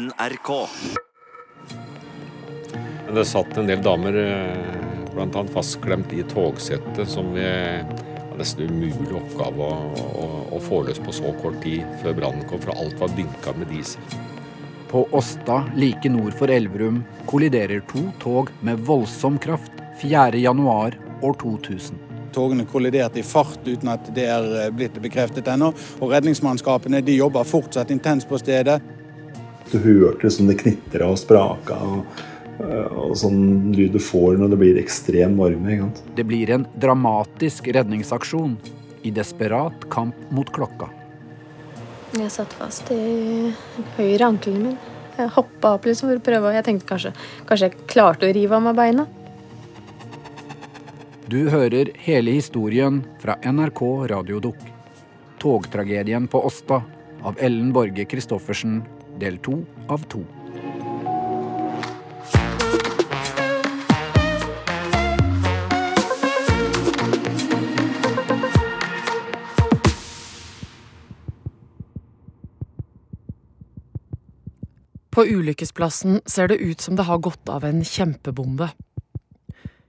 NRK. Det satt en del damer bl.a. fastklemt i togsettet, som vi var nesten umulig oppgave å, å, å få løs på så kort tid før brannen kom, for alt var dynka med diesel. På Åsta, like nord for Elverum, kolliderer to tog med voldsom kraft 4.1 år 2000. Togene kolliderte i fart uten at det er blitt bekreftet ennå. Og redningsmannskapene de jobber fortsatt intenst på stedet. Du hørte som det knitra og spraka. og og sånn lyd du får når det blir ekstrem varme. Det blir en dramatisk redningsaksjon i desperat kamp mot klokka. Jeg satt fast i høyre ankelen min. Jeg hoppa opp liksom for å prøve, jeg tenkte kanskje, kanskje jeg klarte å rive av meg beina. Du hører hele historien fra NRK Radiodukk. Togtragedien på Åsta av Ellen Borge Christoffersen, del to av to. På ulykkesplassen ser det ut som det har gått av en kjempebombe.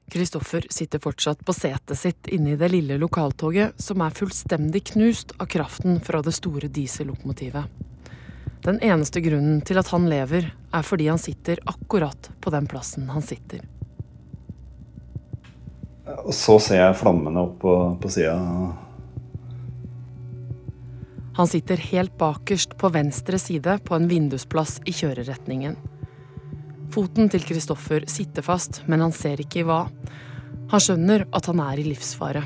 Kristoffer sitter fortsatt på setet sitt inne i det lille lokaltoget, som er fullstendig knust av kraften fra det store diesellokomotivet. Den eneste grunnen til at han lever, er fordi han sitter akkurat på den plassen han sitter. Og så ser jeg flammene opp på, på sida han sitter helt bakerst på venstre side på en vindusplass i kjøreretningen. Foten til Kristoffer sitter fast, men han ser ikke i hva. Han skjønner at han er i livsfare.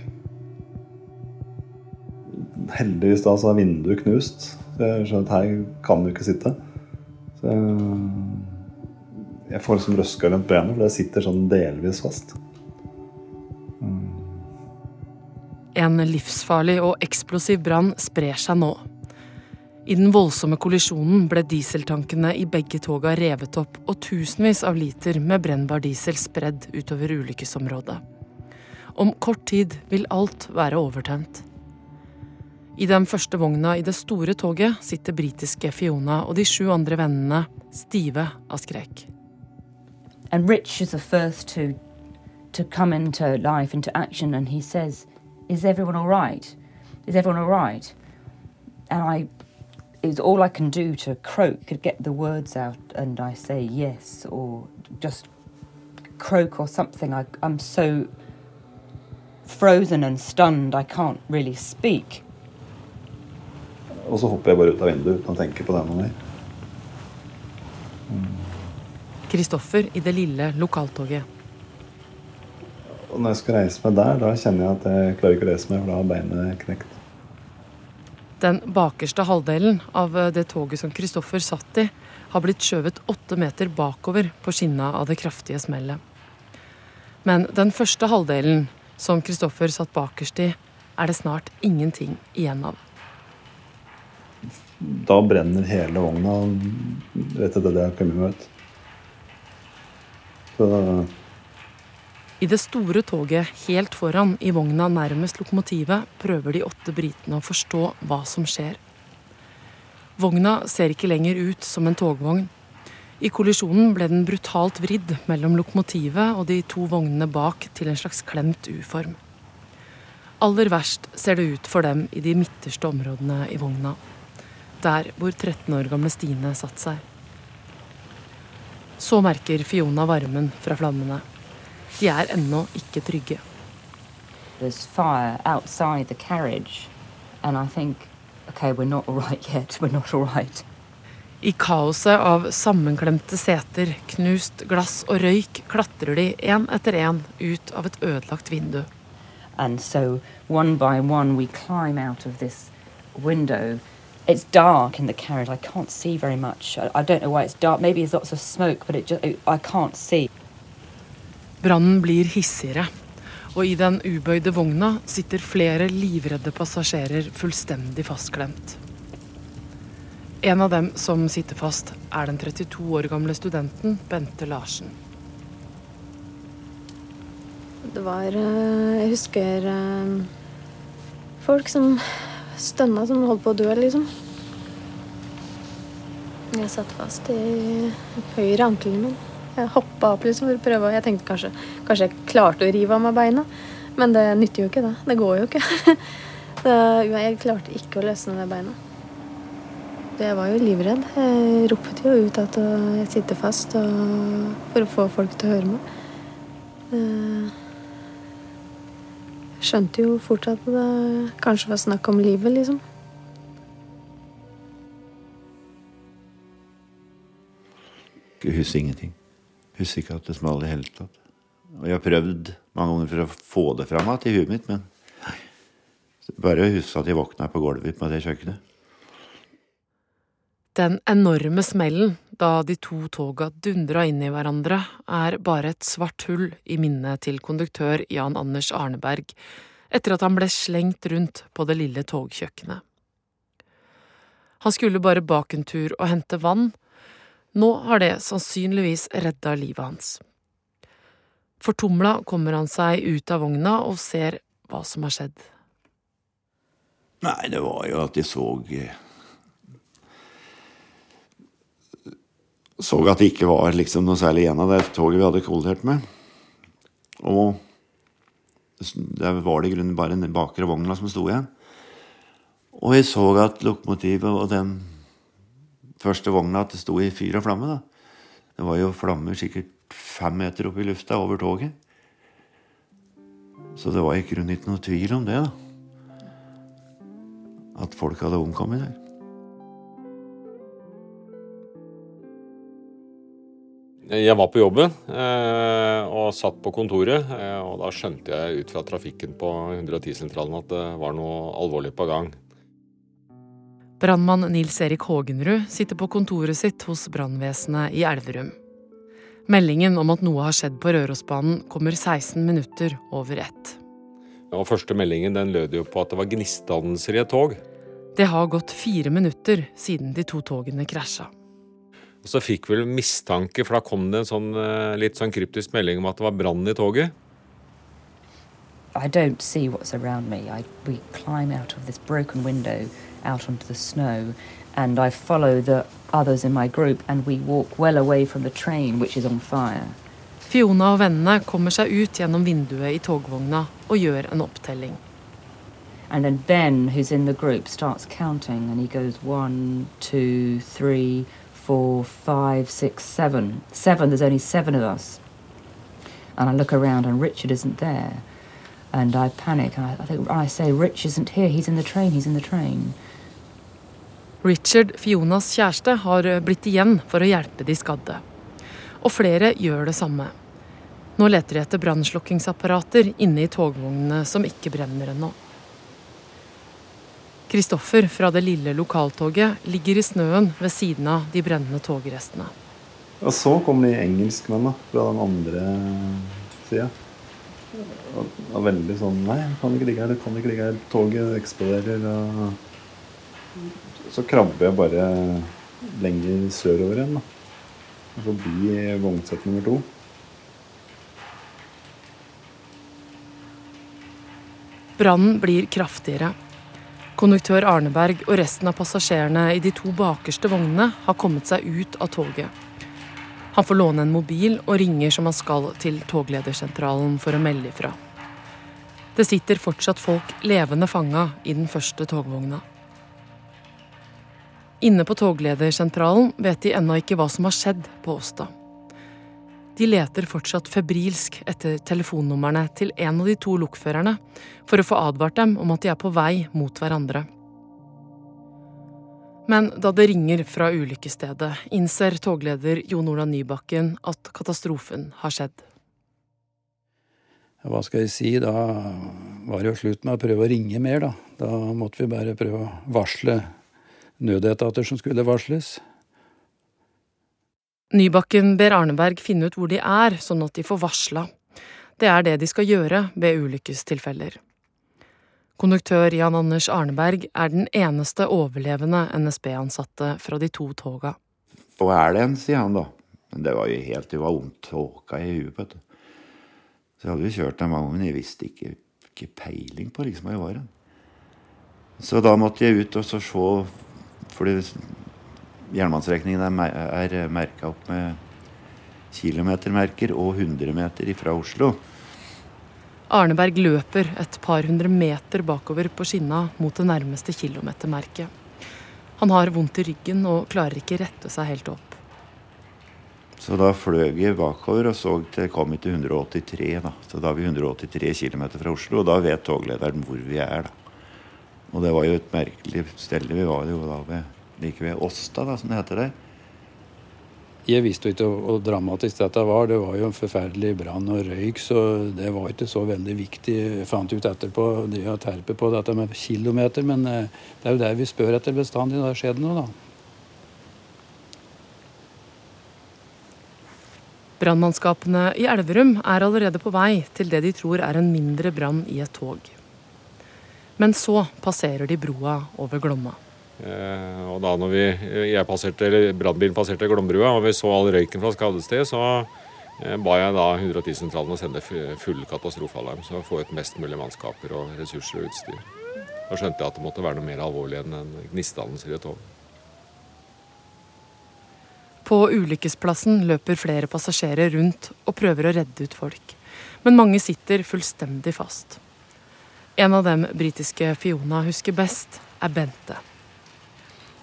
Heldigvis da så er vinduet knust. Så jeg skjønner at her kan du ikke sitte. Så jeg, jeg får liksom røska rundt benet, for det sitter sånn delvis fast. En livsfarlig og eksplosiv brann sprer seg nå. I den voldsomme kollisjonen ble dieseltankene i begge toga revet opp, og tusenvis av liter med brennbar diesel spredd utover ulykkesområdet. Om kort tid vil alt være overtent. I den første vogna i det store toget sitter britiske Fiona og de sju andre vennene stive av skrekk. And Rich is the first to, to come into life, into action, and he says, Is everyone all right? Is everyone all right? And I, it's all I can do to croak, to get the words out, and I say yes, or just croak or something. I, I'm so frozen and stunned, I can't really speak. Og så hopper jeg bare ut av vinduet uten å tenke på det noe mer. Kristoffer i det lille lokaltoget. Og når jeg skal reise meg der, da kjenner jeg at jeg klarer ikke å reise meg, for da har beinet knekt. Den bakerste halvdelen av det toget som Kristoffer satt i, har blitt skjøvet åtte meter bakover på skinna av det kraftige smellet. Men den første halvdelen, som Kristoffer satt bakerst i, er det snart ingenting igjen av. Da brenner hele vogna rett etter det jeg kom med. ut. Så I det store toget helt foran i vogna nærmest lokomotivet prøver de åtte britene å forstå hva som skjer. Vogna ser ikke lenger ut som en togvogn. I kollisjonen ble den brutalt vridd mellom lokomotivet og de to vognene bak til en slags klemt U-form. Aller verst ser det ut for dem i de midterste områdene i vogna. Der hvor 13 år gamle Stine satt seg. Så merker Fiona varmen fra flammene. De er ennå ikke trygge. Carriage, think, okay, right yet. Right. I kaoset av sammenklemte seter, knust glass og røyk klatrer de én etter én ut av et ødelagt vindu. And so, one by one, we climb out of this window. It's dark in the carriage. I can't see very much. I, I don't know why it's dark. Maybe there's lots of smoke, but it just, I can't see. Brannen blir hissigere, og i den ubøyde vogna sitter flere livredde passasjerer fullstendig fastklemt. En av dem som sitter fast, er den 32 år gamle studenten Bente Larsen. Det var eh, Jeg husker eh, folk som stønna som holdt på å dø, liksom. Jeg satt fast i høyre ankelen min. Jeg hoppa opp liksom for å prøve. Jeg tenkte kanskje, kanskje jeg klarte å rive av meg beina. Men det nytter jo ikke, det. Det går jo ikke. Jeg klarte ikke å løsne det beina. Jeg var jo livredd. Jeg ropte jo ut at jeg sitter fast for å få folk til å høre meg. Skjønte jo fort at det kanskje var snakk om livet, liksom. Jeg husker ingenting. Jeg husker ikke at det smalt i hele tatt. Og jeg har prøvd mange ganger for å få det fra meg til huet mitt, men bare huske at jeg våkna på gulvet på det kjøkkenet. Den enorme smellen da de to toga dundra inn i hverandre, er bare et svart hull i minnet til konduktør Jan Anders Arneberg etter at han ble slengt rundt på det lille togkjøkkenet. Han skulle bare bak en tur og hente vann. Nå har det sannsynligvis redda livet hans. Fortumla kommer han seg ut av vogna og ser hva som har skjedd. Nei, det var jo at de så Så at det ikke var liksom noe særlig igjen av det toget vi hadde kollidert med. Og der var det i grunnen bare den bakre vogna som sto igjen. Og jeg så at lokomotivet og den første vogna at det sto i fyr og flamme. da. Det var jo flammer sikkert fem meter opp i lufta over toget. Så det var i grunnen ikke noe tvil om det, da. At folk hadde omkommet der. Jeg var på jobben eh, og satt på kontoret, eh, og da skjønte jeg ut fra trafikken på 110-sentralen at det var noe alvorlig på gang. Brannmann Nils Erik Hågenrud sitter på kontoret sitt hos brannvesenet i Elverum. Meldingen om at noe har skjedd på Rørosbanen kommer 16 minutter over ett. Og Første meldingen den lød jo på at det var gnistdannelser i et tog. Det har gått fire minutter siden de to togene krasja. Og Så fikk vi vel mistanke, for da kom det en sånn, eh, litt sånn kryptisk melding om at det var brann i toget. I don't see what's around me. I, we climb out of this broken window out onto the snow, and I follow the others in my group, and we walk well away from the train, which is on fire. Fiona og vennene kommer seg ut gjennom vinduet i togvogna og gjør en opptelling. And then Ben, who's in the group, starts counting, and he goes one, two, three, four, five, six, seven. Seven, there's only seven of us. And I look around, and Richard isn't there. And I panic, and I, I think I say, Rich isn't here. He's in the train. He's in the train. Richard, Fionas kjæreste, har blitt igjen for å hjelpe de skadde. Og flere gjør det samme. Nå leter de etter brannslokkingsapparater inne i togvognene som ikke brenner ennå. Kristoffer fra det lille lokaltoget ligger i snøen ved siden av de brennende togrestene. Og så kom de engelskmennene fra den andre sida. Og var veldig sånn Nei, kan ikke ligge her, kan ikke ligge her. Toget eksploderer. Og så krabber jeg bare lenger sørover igjen. da. Forbi vognsett nummer to. Brannen blir kraftigere. Konduktør Arneberg og resten av passasjerene i de to bakerste vognene har kommet seg ut av toget. Han får låne en mobil og ringer som han skal til togledersentralen for å melde ifra. Det sitter fortsatt folk levende fanga i den første togvogna. Inne på togledersentralen vet de ennå ikke hva som har skjedd på Åsta. De leter fortsatt febrilsk etter telefonnumrene til en av de to lokførerne for å få advart dem om at de er på vei mot hverandre. Men da det ringer fra ulykkesstedet, innser togleder Jon Ola Nybakken at katastrofen har skjedd. Hva skal jeg si, da var det jo slutt med å prøve å ringe mer, da. Da måtte vi bare prøve å varsle nødetater som skulle varsles. Nybakken ber Arneberg finne ut hvor de er, sånn at de får varsla. Det er det de skal gjøre ved ulykkestilfeller. Konduktør Jan Anders Arneberg er den eneste overlevende NSB-ansatte fra de to toga. Hva er det en, sier han da. Men det var jo helt Det var vondt tåka i huet. vet du. Så jeg hadde jo kjørt den mange men jeg visste ikke, ikke peiling på liksom hva jeg var. Så da måtte jeg ut og så se For jernbanestrekningen er, er merka opp med kilometermerker og 100 meter fra Oslo. Arneberg løper et par hundre meter bakover på skinna mot det nærmeste kilometermerket. Han har vondt i ryggen og klarer ikke rette seg helt opp. Så da fløy jeg bakover og så til kom vi til 183. da. Så da er vi 183 km fra Oslo, og da vet toglederen hvor vi er. da. Og det var jo et merkelig sted. Vi var jo da ved, like ved Åsta, da, som det heter der. Jeg visste jo ikke hvor dramatisk dette var. Det var jo en forferdelig brann og røyk, så det var ikke så veldig viktig. Jeg fant ut etterpå det å terpe på dette med kilometer, men eh, det er jo der vi spør etter bestandig når det skjer noe, da. Brannmannskapene i Elverum er allerede på vei til det de tror er en mindre brann i et tog. Men så passerer de broa over Glomma. Eh, og da når vi, jeg passerte, eller brannbilen passerte Glombrua og vi så all røyken fra skadestedet, så eh, ba jeg da 110-sentralen å sende full katastrofealarm, så få ut mest mulig mannskaper og ressurser og utstyr. Da skjønte jeg at det måtte være noe mer alvorlig enn en gnistdannelse i et tog. På ulykkesplassen løper flere passasjerer rundt og prøver å redde ut folk. Men mange sitter fullstendig fast. En av dem britiske Fiona husker best, er Bente.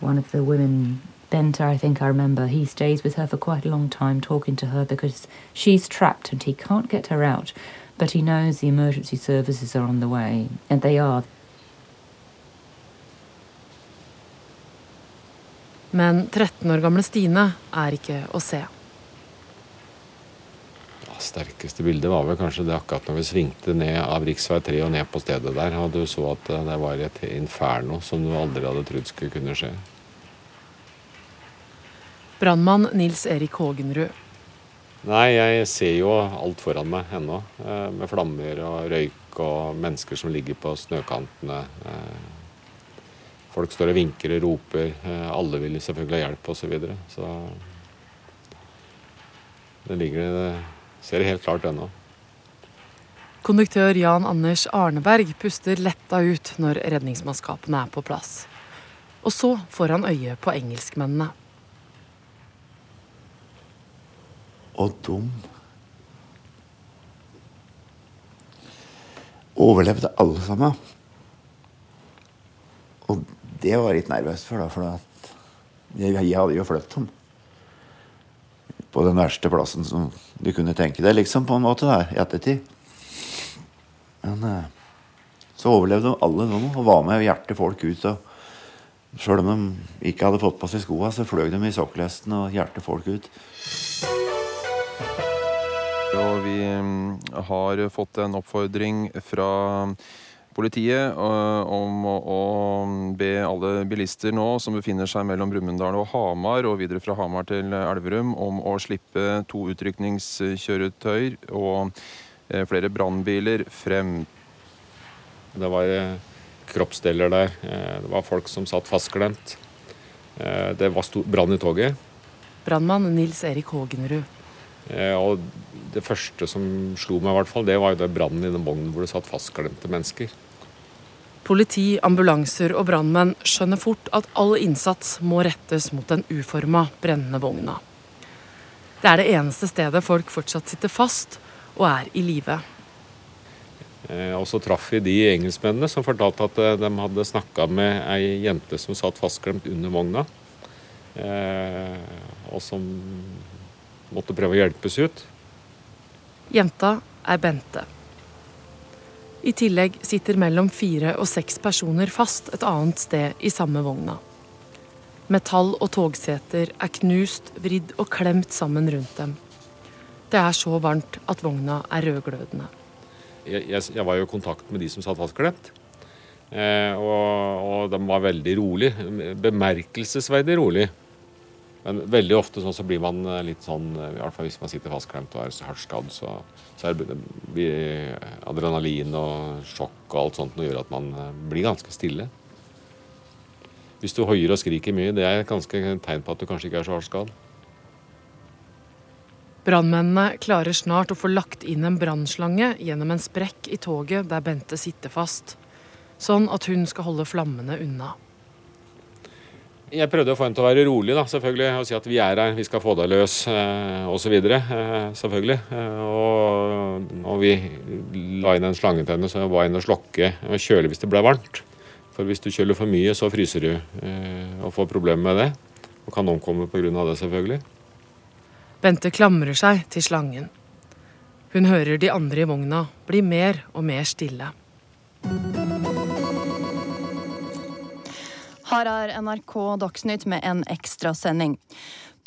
One of the women, Benta, I think I remember, he stays with her for quite a long time talking to her because she's trapped and he can't get her out. But he knows the emergency services are on the way, and they are. Men 13 år gamle Stine er ikke å se. Sterkeste bildet var vel kanskje det akkurat når vi svingte ned av rv. 3 og ned på stedet der. Og du så at eh, det var et inferno som du aldri hadde trodd skulle kunne skje. Brannmann Nils Erik Hågenrud. Nei, jeg ser jo alt foran meg ennå. eh, Med flammer og røyk og mennesker som ligger på snøkantene. eh. Folk står og vinker og roper. Alle vil selvfølgelig ha hjelp osv. Så, videre. så det ligger det ser helt klart ennå. Konduktør Jan Anders Arneberg puster letta ut når redningsmannskapene er på plass. Og så får han øye på engelskmennene. Og dum. overlevde alle sammen. Og det var jeg litt nervøs for, da, for at jeg, jeg hadde jo flyttet dem. På den verste plassen som du kunne tenke deg, liksom, på en måte, der, i ettertid. Men eh, så overlevde de alle de, og var med og hjertet folk ut. og Sjøl om de ikke hadde fått på seg skoa, så fløy de i sokkelesten og hjertet folk ut. Og vi mm, har fått en oppfordring fra politiet øh, om å, å be alle bilister nå som befinner seg mellom Brumunddal og Hamar, og videre fra Hamar til Elverum, om å slippe to utrykningskjøretøy og eh, flere brannbiler frem. Det var eh, kroppsdeler der. eh, Det var folk som satt fastklemt. Eh, Det var stor brann i toget. Brannmann Nils Erik Hågenrud. Eh, Og det første som slo meg, i hvert fall, det var jo det brannen i den vognen hvor det satt fastklemte mennesker. Politi, ambulanser og brannmenn skjønner fort at all innsats må rettes mot den uforma, brennende vogna. Det er det eneste stedet folk fortsatt sitter fast og er i live. Eh, Og så traff vi de engelskmennene som fortalte at eh, de hadde snakka med ei jente som satt fastklemt under vogna. eh, Og som måtte prøve å hjelpes ut. Jenta er Bente. I tillegg sitter mellom fire og seks personer fast et annet sted i samme vogna. Metall og togseter er knust, vridd og klemt sammen rundt dem. Det er så varmt at vogna er rødglødende. Jeg, jeg, jeg var jo i kontakt med de som satt fastklemt. Eh, og, og de var veldig rolig. Bemerkelsesverdig rolig. Men veldig ofte sånn så blir man eh, litt sånn, eh, i hvert fall hvis man sitter fastklemt og er så hardt skadd, så, så det blir adrenalin og sjokk og alt sånt noe gjør at man eh, blir ganske stille. Hvis du hoier og skriker mye, det er et ganske tegn på at du kanskje ikke er så hardt skadd. Brannmennene klarer snart å få lagt inn en brannslange gjennom en sprekk i toget der Bente sitter fast, sånn at hun skal holde flammene unna. Jeg prøvde å få henne til å være rolig, da, selvfølgelig, og si at vi er her, vi skal få deg løs, eh, osv. Eh. Eh, og, og, vi la inn en slange til henne, så jeg var inne og slokke og kjøle hvis det ble varmt. For hvis du kjøler for mye, så fryser du eh, og får problemer med det. Og kan omkomme pga. det, selvfølgelig. Bente klamrer seg til slangen. Hun hører de andre i vogna bli mer og mer stille. Her er NRK Dagsnytt med en ekstrasending.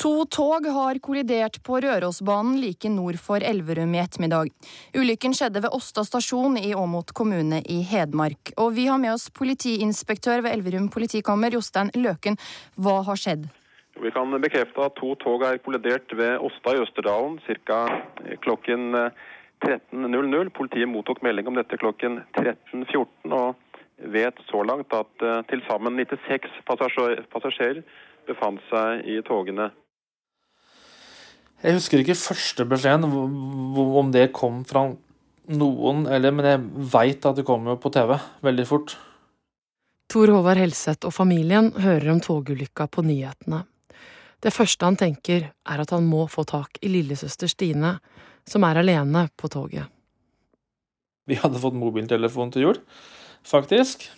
To tog har kollidert på Rørosbanen like nord for Elverum i ettermiddag. Ulykken skjedde ved Åsta stasjon i Åmot kommune i Hedmark. Og vi har med oss politiinspektør ved Elverum politikammer, Jostein Løken. Hva har skjedd? Vi kan bekrefte at to tog er kollidert ved Åsta i Østerdalen ca. klokken 13.00. Politiet mottok melding om dette klokken 13.14. og vet så langt at uh, til sammen 96 passasjerer befant seg i togene. Jeg husker ikke første beskjeden, om det kom fra noen, eller, men jeg veit at det kom jo på TV veldig fort. Tor Håvard Helseth og familien hører om togulykka på nyhetene. Det første han tenker, er at han må få tak i lillesøster Stine, som er alene på toget. Vi hadde fått mobiltelefon til jul faktisk.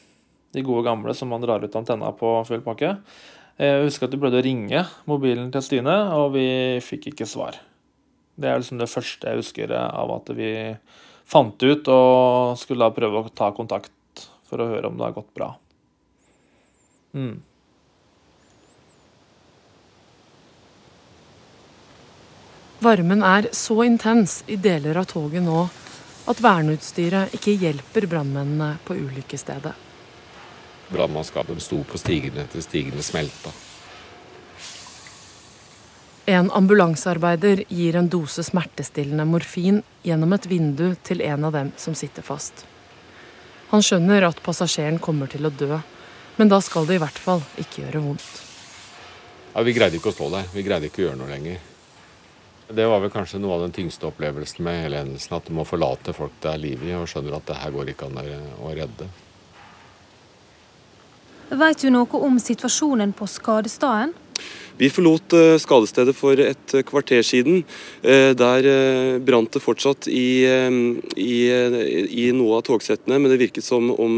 De gode gamle som man drar ut antenna på full pakke. Jeg husker at vi prøvde å ringe mobilen til Stine, og vi fikk ikke svar. Det er liksom det første jeg husker av at vi fant ut og skulle da prøve å ta kontakt for å høre om det har gått bra. Mm. Varmen er så intens i deler av toget nå at verneutstyret ikke hjelper brannmennene på ulykkesstedet. Brannmannskapet sto på stigene til stigene smelta. En ambulansearbeider gir en dose smertestillende morfin gjennom et vindu til en av dem som sitter fast. Han skjønner at passasjeren kommer til å dø, men da skal det i hvert fall ikke gjøre vondt. Ja, Vi greide ikke å stå der. Vi greide ikke å gjøre noe lenger. Det var vel kanskje noe av den tyngste opplevelsen med hele hendelsen. At du må forlate folk det er liv i, og skjønner at det her går ikke an å redde. Veit du noe om situasjonen på skadestedet? Vi forlot eh, skadestedet for et kvarter siden. Eh, der eh, brant det fortsatt i, i, i, noe av togsettene, men det virket som om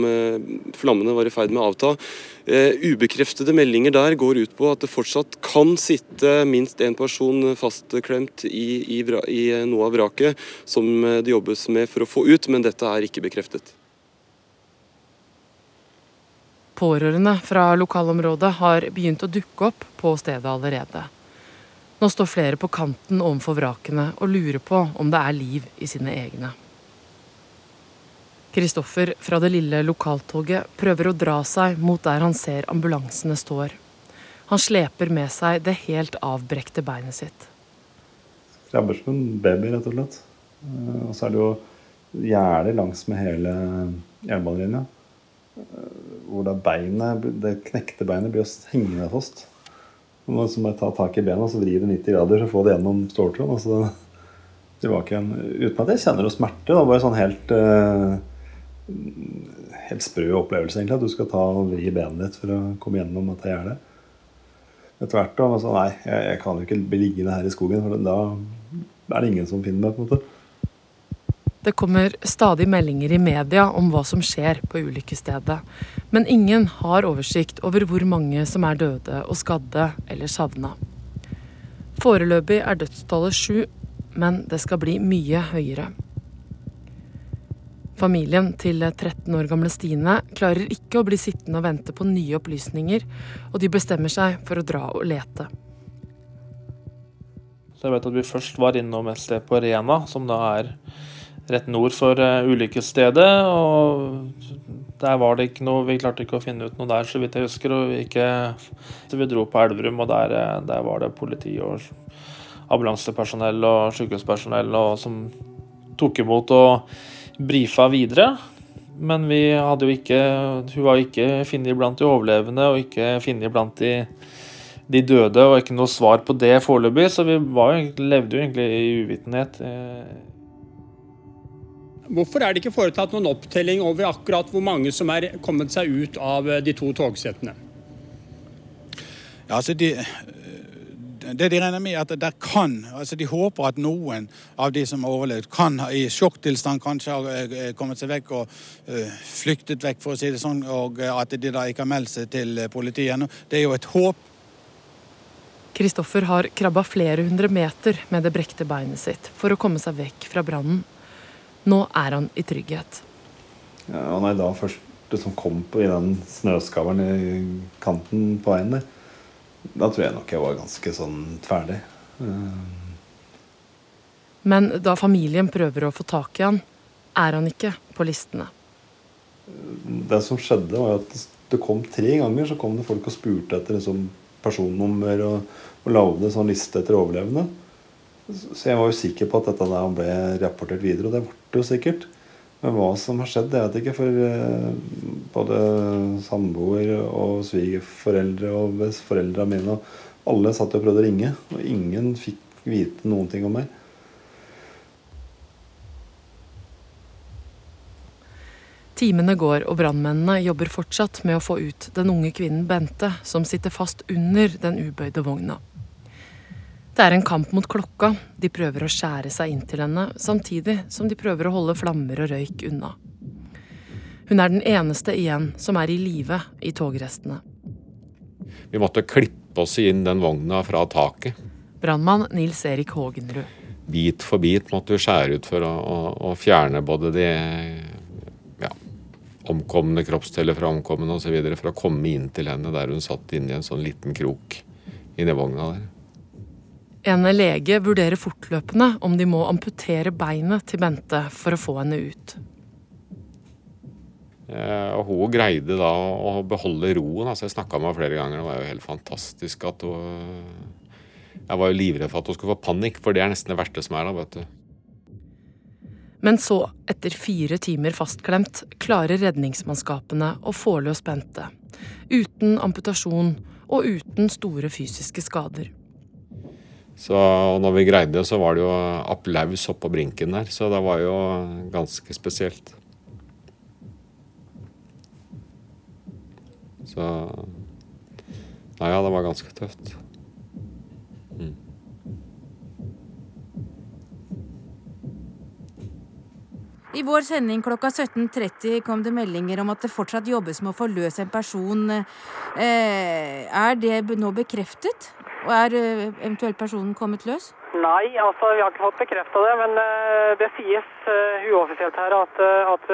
flammene var i ferd med å avta. Ubekreftede meldinger der går ut på at det fortsatt kan sitte minst én person fastklemt i, i noe av vraket som det jobbes med for å få ut, men dette er ikke bekreftet. Pårørende fra lokalområdet har begynt å dukke opp på stedet allerede. Nå står flere på kanten overfor vrakene og lurer på om det er liv i sine egne. Kristoffer fra det lille lokaltoget prøver å dra seg mot der han ser ambulansene står. Han sleper med seg det helt avbrekte beinet sitt. Krabber som en baby, rett og slett. Eh, og så er det jo gjerder langs med hele jernbanelinja. Eh, hvor da beinet, det knekte beinet blir hengende fast. Så må jeg ta tak i bena så vri det 90 grader så få det gjennom ståltråden. Og så tilbake igjen. Uten at jeg kjenner noe smerte. Det bare sånn helt uh, helt sprø opplevelse, egentlig. At du skal ta og vri benet ditt for å komme gjennom dette gjerdet. Etter hvert da, altså, nei, jeg, jeg, kan jo ikke bli liggende her i skogen. For da er det ingen som finner meg. på en måte. Det kommer stadig meldinger i media om hva som skjer på ulykkesstedet, men ingen har oversikt over hvor mange som er døde og skadde eller savna. Foreløpig er dødstallet sju, men det skal bli mye høyere. Familien til 13 år gamle Stine klarer ikke å bli sittende og vente på nye opplysninger, og de bestemmer seg for å dra og lete. Jeg vet at vi først var innom et sted på Rena, som da er rett nord for uh, ulykkesstedet. og Der var det ikke noe Vi klarte ikke å finne ut noe der, så vidt jeg husker. og Vi, ikke, så vi dro på Elverum, og der, eh, der var det politi og ambulansepersonell og sykehuspersonell og, som tok imot og brifa videre. Men vi hadde jo ikke Hun var ikke funnet blant de overlevende og ikke funnet blant de, de døde, og ikke noe svar på det foreløpig, så vi var, levde jo egentlig i uvitenhet. Eh, Hvorfor er det ikke foretatt noen opptelling over akkurat hvor mange som er kommet seg ut av eh, de to togsettene? Ja, altså de, det de regner med, at der kan altså De håper at noen av de som har overlevd, kan i sjokktilstand kanskje ha eh, kommet seg vekk og uh, flyktet vekk, for å si det sånn, og at de da ikke har meldt seg til politiet. Det er jo et håp. Kristoffer har krabba flere hundre meter med det brekte beinet sitt for å komme seg vekk fra brannen. Nå er han i trygghet. Ja, han er da første som kom på i den snøskaveren i kanten på veien der. Da tror jeg nok jeg var ganske sånn ferdig. Men da familien prøver å få tak i han, er han ikke på listene. Det som skjedde, var at det kom tre ganger så kom det folk og spurte etter liksom personnummer og, og lagde sånn liste etter overlevende. Så jeg var jo sikker på at dette der ble rapportert videre, og det ble det jo sikkert. Men hva som har skjedd, det vet jeg ikke. For eh, både samboer og svigerforeldre og foreldrene mine alle satt og prøvde å ringe, og ingen fikk vite noen ting om meg. Timene går, og brannmennene jobber fortsatt med å få ut den unge kvinnen Bente, som sitter fast under den ubøyde vogna. Det er en kamp mot klokka. De prøver å skjære seg inn til henne, samtidig som de prøver å holde flammer og røyk unna. Hun er den eneste igjen som er i live i togrestene. Vi måtte klippe oss inn den vogna fra taket. Brannmann Nils Erik Hågenrud. Bit for bit måtte vi skjære ut for å, å, å fjerne både de ja, omkomne kroppsdeler fra omkomne osv. for å komme inn til henne der hun satt inne i en sånn liten krok inni vogna der. En lege vurderer fortløpende om de må amputere beinet til Bente for å få henne ut. Eh, og hun greide da å beholde roen. altså Jeg snakka med henne flere ganger. Det var jo helt fantastisk at hun Jeg var jo livredd for at hun skulle få panikk, for det er nesten det verste som er da, vet du. Men så, etter fire timer fastklemt, klarer redningsmannskapene å få løs Bente. Uten amputasjon og uten store fysiske skader. Så når vi greide det, så var det jo applaus oppå brinken der. Så det var jo ganske spesielt. Så Nei, ja, det var ganske tøft. Mm. I vår sending klokka 17.30 kom det meldinger om at det fortsatt jobbes med å få løs en person. Eh, er det nå bekreftet? Og er eh, eventuelt personen kommet løs? Nei, altså vi har ikke fått bekrefta det. Men uh, det sies uh, uoffisielt her at, at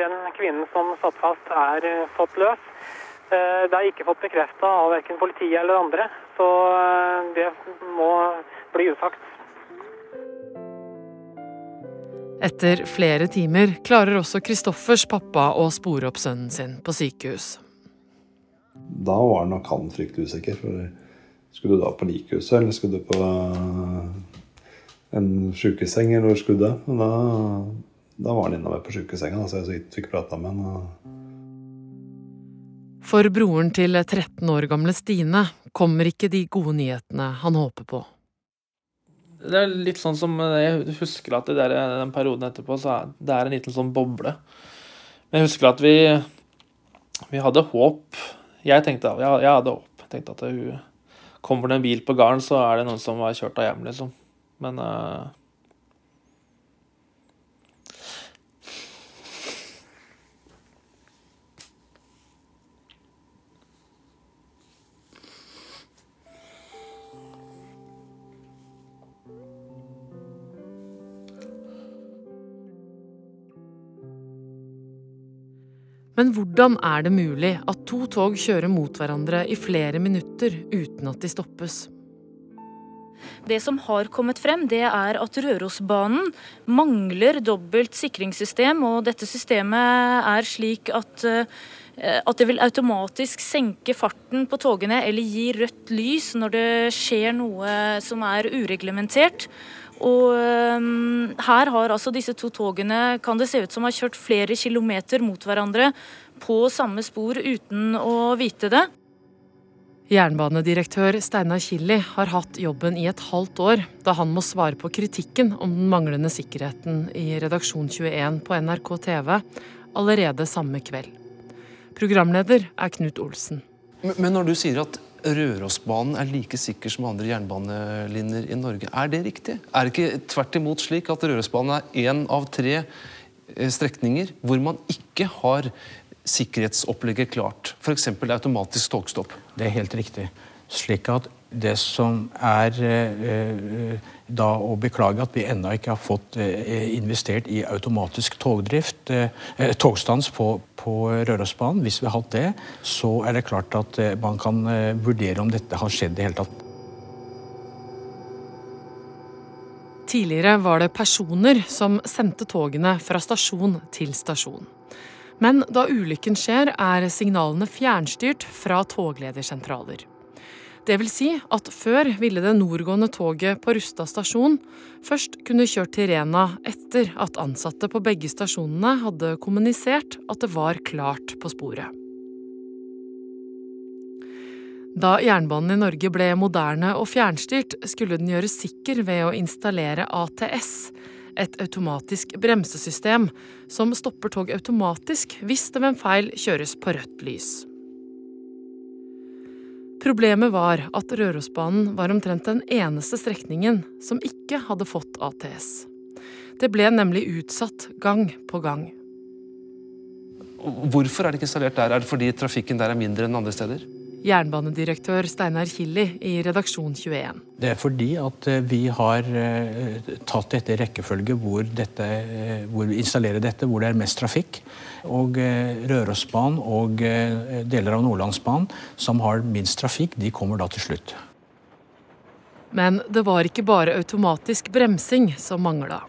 den kvinnen som satt fast, er fått løs. det er ikke fått bekrefta av verken politiet eller andre. Så det må bli usagt. Etter flere timer klarer også Kristoffers pappa å spore opp sønnen sin på sykehus. Da var nok han fryktelig usikker. for skulle du da på likehuset, eller skulle du på en sjukeseng, eller hvor skulle du? da, da var han innover på sjukesenga, så jeg fikk prata med han. For broren til 13 år gamle Stine kommer ikke de gode nyhetene han håper på. Det er litt sånn som Jeg husker at der, den perioden etterpå så er det er en liten sånn boble. Men jeg husker at vi, vi hadde håp. Jeg tenkte jeg, jeg hadde håp. Jeg tenkte at hun Kommer det en bil på gården, så er det noen som har kjørt av hjem, liksom. Men uh, Men hvordan er det mulig at to tog kjører mot hverandre i flere minutter uten at de stoppes? Det som har kommet frem, det er at Rørosbanen mangler dobbelt sikringssystem. Og dette systemet er slik at, eh, at det vil automatisk senke farten på togene eller gi rødt lys når det skjer noe som er ureglementert. Og um, her har altså disse to togene, kan det se ut som, har kjørt flere kilometer mot hverandre på samme spor uten å vite det. Jernbanedirektør Steinar Killi har hatt jobben i et halvt år, da han må svare på kritikken om den manglende sikkerheten i Redaksjon 21 på NRK TV allerede samme kveld. Programleder er Knut Olsen. Men når du sier at Rørosbanen er like sikker som andre jernbanelinjer i Norge. Er det riktig? Er det ikke tvert imot slik at Rørosbanen er én av tre eh, strekninger hvor man ikke har sikkerhetsopplegget klart? F.eks. automatisk togstopp. Det er helt riktig. Slik at det som er eh, da å beklage at vi ennå ikke har fått eh, investert i automatisk togdrift, eh, eh togstans på, på Rørosbanen. Hvis vi har hatt det, så er det klart at man kan vurdere om dette har skjedd i det hele tatt. Tidligere var det personer som sendte togene fra stasjon til stasjon. Men da ulykken skjer, er signalene fjernstyrt fra togledersentraler. Det vil si at før ville det nordgående toget på Rustad stasjon først kunne kjørt til Rena etter at ansatte på begge stasjonene hadde kommunisert at det var klart på sporet. Da jernbanen i Norge ble moderne og fjernstyrt, skulle den gjøres sikker ved å installere ATS, et automatisk bremsesystem som stopper tog automatisk hvis det ved en feil kjøres på rødt lys. Problemet var at Rørosbanen var omtrent den eneste strekningen som ikke hadde fått ATS. Det ble nemlig utsatt gang på gang. Hvorfor er det ikke installert der? Er det fordi trafikken der er mindre enn andre steder? Jernbanedirektør Steinar Killi i Redaksjon 21. Det er fordi at eh, vi har eh, tatt dette i rekkefølge hvor, dette, eh, hvor vi installerer dette, hvor det er mest trafikk. Og Rørosbanen og deler av Nordlandsbanen, som har minst trafikk, de kommer da til slutt. Men det var ikke bare automatisk bremsing som mangla.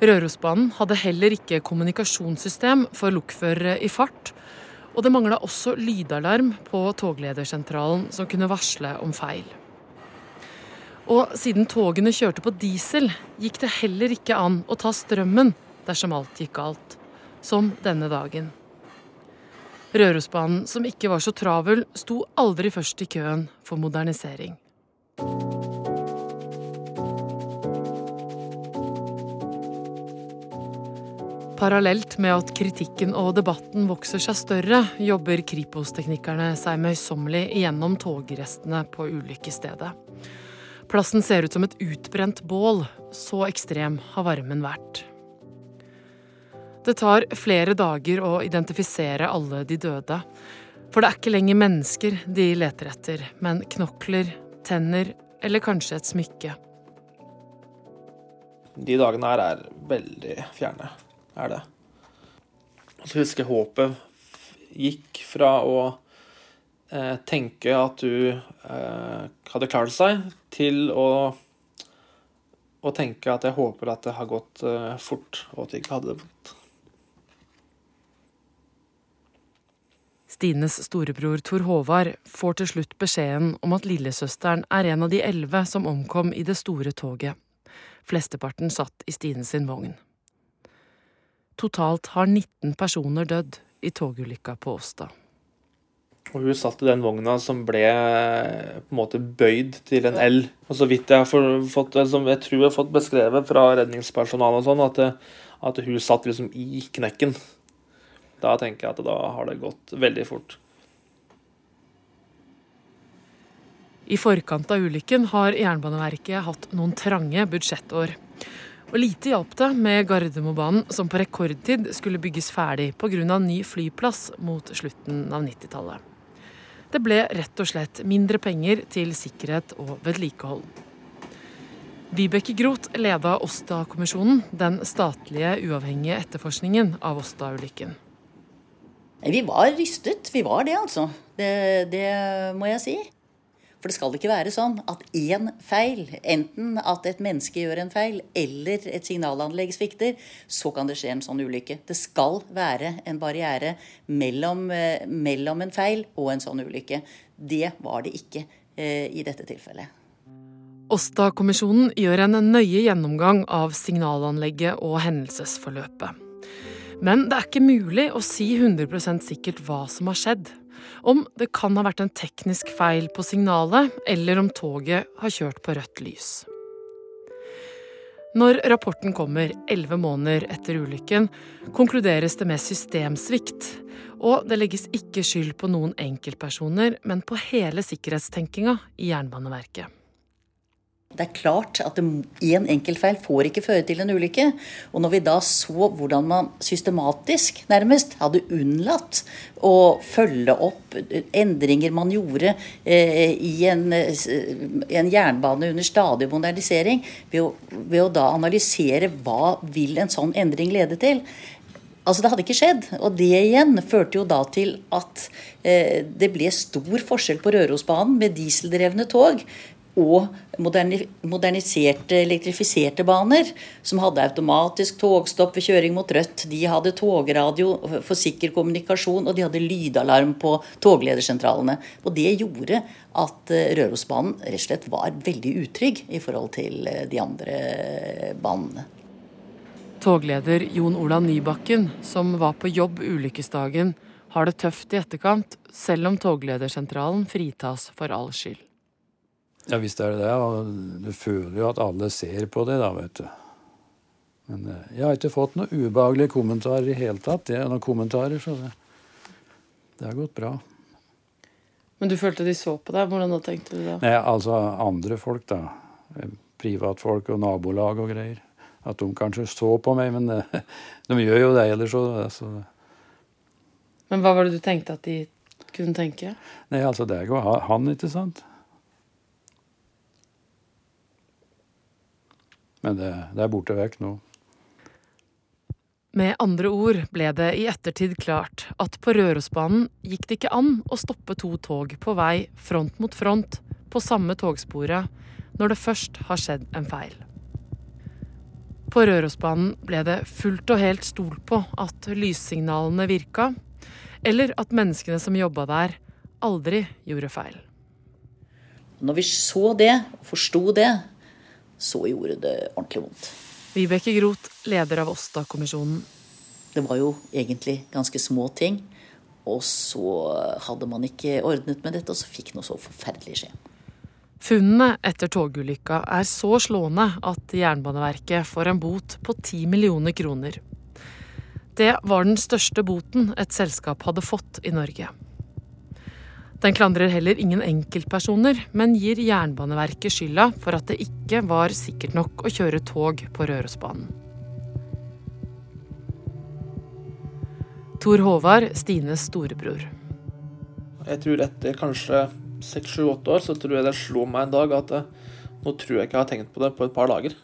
Rørosbanen hadde heller ikke kommunikasjonssystem for lokførere i fart, og det mangla også lydalarm på togledersentralen som kunne varsle om feil. Og siden togene kjørte på diesel, gikk det heller ikke an å ta strømmen dersom alt gikk galt. Som denne dagen. Rørosbanen, som ikke var så travel, sto aldri først i køen for modernisering. Parallelt med at kritikken og debatten vokser seg større, jobber Kripos-teknikerne seg møysommelig gjennom togrestene på ulykkesstedet. Plassen ser ut som et utbrent bål, så ekstrem har varmen vært. Det tar flere dager å identifisere alle de døde. For det er ikke lenger mennesker de leter etter, men knokler, tenner eller kanskje et smykke. De dagene her er veldig fjerne er det. Jeg husker håpet gikk fra å eh, tenke at du eh, hadde klart seg, til å, å, tenke at jeg håper at det har gått eh, fort, og at du ikke hadde det vondt. Stines storebror Tor Håvard får til slutt beskjeden om at lillesøsteren er en av de elleve som omkom i det store toget. Flesteparten satt i Stine sin vogn. Totalt har 19 personer dødd i togulykka på Åsta. Og hun satt i den vogna som ble på en måte bøyd til en L. Og så vidt jeg har fått, som jeg tror jeg har fått beskrevet fra redningspersonalet, sånn, at, at, hun satt liksom i knekken. Da tenker jeg at da har det gått veldig fort. I forkant av ulykken har Jernbaneverket hatt noen trange budsjettår. Og lite hjalp det med Gardermobanen, som på rekordtid skulle bygges ferdig pga. ny flyplass mot slutten av 90-tallet. Det ble rett og slett mindre penger til sikkerhet og vedlikehold. Vibeke Groth leda Åsta-kommisjonen, den statlige uavhengige etterforskningen av Åsta-ulykken. Vi var rystet. Vi var det, altså. Det, det må jeg si. For det skal ikke være sånn at én feil, enten at et menneske gjør en feil, eller et signalanlegg svikter, så kan det skje en sånn ulykke. Det skal være en barriere mellom, eh, mellom en feil og en sånn ulykke. Det var det ikke eh, i dette tilfellet. Åsta-kommisjonen gjør en nøye gjennomgang av signalanlegget og hendelsesforløpet. Men det er ikke mulig å si 100 sikkert hva som har skjedd. Om det kan ha vært en teknisk feil på signalet, eller om toget har kjørt på rødt lys. Når rapporten kommer elleve måneder etter ulykken, konkluderes det med systemsvikt. Og det legges ikke skyld på noen enkeltpersoner, men på hele sikkerhetstenkinga i Jernbaneverket. Det er klart at én enkeltfeil får ikke føre til en ulykke. Og når vi da så hvordan man systematisk nærmest hadde unnlatt å følge opp endringer man gjorde eh, i en, en, jernbane under stadig modernisering, ved å, ved å da analysere hva vil en sånn endring lede til, Altså Det hadde ikke skjedd. Og det igjen førte jo da til at eh, det ble stor forskjell på Rørosbanen med dieseldrevne tog og moderniserte, elektrifiserte baner, som hadde automatisk togstopp ved kjøring mot rødt. De hadde togradio for sikker kommunikasjon, og de hadde lydalarm på togledersentralene. Og det gjorde at eh, Rørosbanen rett og slett var veldig utrygg i forhold til eh, de andre banene. Togleder Jon Ola Nybakken, som var på jobb ulykkesdagen, har det tøft i etterkant, selv om togledersentralen fritas for all skyld. Ja visst er det det. Og du føler jo at alle ser på det, da, vet du. Men eh, jeg har ikke fått noen ubehagelige kommentarer i hele tatt. Det er noen kommentarer, så det, det har gått bra. Men du følte de så på deg? Hvordan da tenkte du da? Nei, altså andre folk, da. Privatfolk og nabolag og greier. At de kanskje så på meg, men eh, de gjør jo det ellers òg. Så. Men hva var det du tenkte at de kunne tenke? Nei, altså det er jo han, ikke sant. Men det, det er borte vekk nå. Med andre ord ble det i ettertid klart at på Rørosbanen gikk det ikke an å stoppe to tog på vei front mot front på samme togsporet når det først har skjedd en feil. På Rørosbanen ble det fullt og helt stolt på at lyssignalene virka, eller at menneskene som jobba der, aldri gjorde feil. Når vi så det, forsto det, så gjorde det ordentlig vondt. Vibeke Groth, leder av Åsta-kommisjonen. Det var jo egentlig ganske små ting. Og så hadde man ikke ordnet med dette, og så fikk noe så forferdelig skje. Funnene etter togulykka er så slående at Jernbaneverket får en bot på 10 millioner kroner. Det var den største boten et selskap hadde fått i Norge. Den klandrer heller ingen enkeltpersoner, men gir Jernbaneverket skylda for at det ikke var sikkert nok å kjøre tog på Rørosbanen. Tor Håvard, Stines storebror. Jeg tror etter kanskje seks, sju, åtte år så tror jeg det slo meg en dag at eh, nå tror jeg ikke jeg har tenkt på det på et par dager.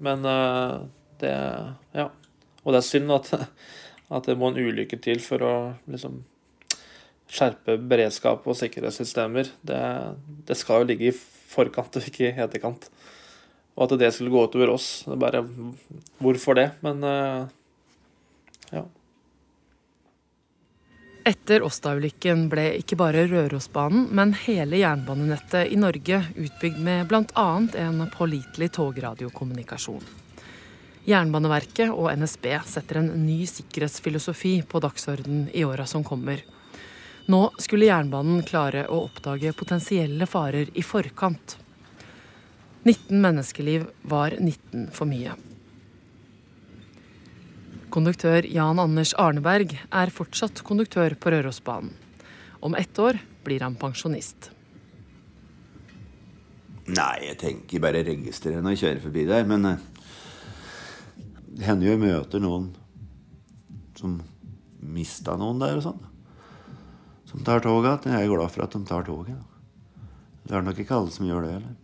Men eh, det Ja. Og det er synd at, at det må en ulykke til for å liksom skjerpe beredskap og sikkerhetssystemer, det, det, skal jo ligge i forkant og ikke i etterkant. Og at det skulle gå utover oss, det er bare Hvorfor det? Men uh, ja. Etter Åsta-ulykken ble ikke bare Rørosbanen, men hele jernbanenettet i Norge utbygd med bl.a. en pålitelig togradiokommunikasjon. Jernbaneverket og NSB setter en ny sikkerhetsfilosofi på dagsorden i åra som kommer. Nå skulle jernbanen klare å oppdage potensielle farer i forkant. 19 menneskeliv var 19 for mye. Konduktør Jan Anders Arneberg er fortsatt konduktør på Rørosbanen. Om ett år blir han pensjonist. Nei, jeg tenker bare registrere når jeg kjører forbi der. Men eh, det hender jo jeg møter noen som mista noen der og sånn som tar toget Jeg er glad for at de tar toget. Det er nok ikke alle som gjør det heller.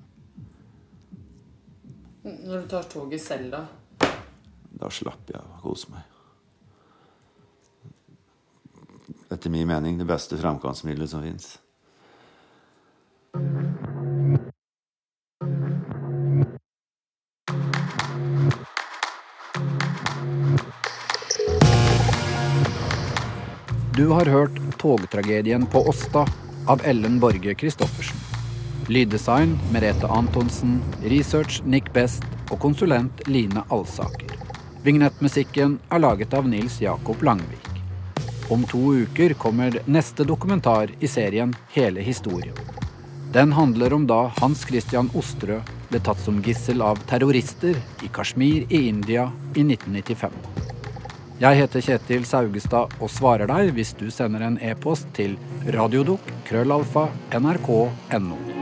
Når du tar toget selv, da? Da slapper jeg av og koser meg. Etter min mening det beste framkomstmiddelet som fins. Du har hørt 'Togtragedien på Åsta' av Ellen Borge Christoffersen. Lyddesign Merete Antonsen, research Nick Best og konsulent Line Alsaker. Vignettmusikken er laget av Nils Jakob Langvik. Om to uker kommer neste dokumentar i serien Hele historien. Den handler om da Hans Christian Osterø ble tatt som gissel av terrorister i Kashmir i India i 1995. Jeg heter Kjetil Saugestad og svarer deg hvis du sender en e-post til radiodok krøllalfa nrk.no.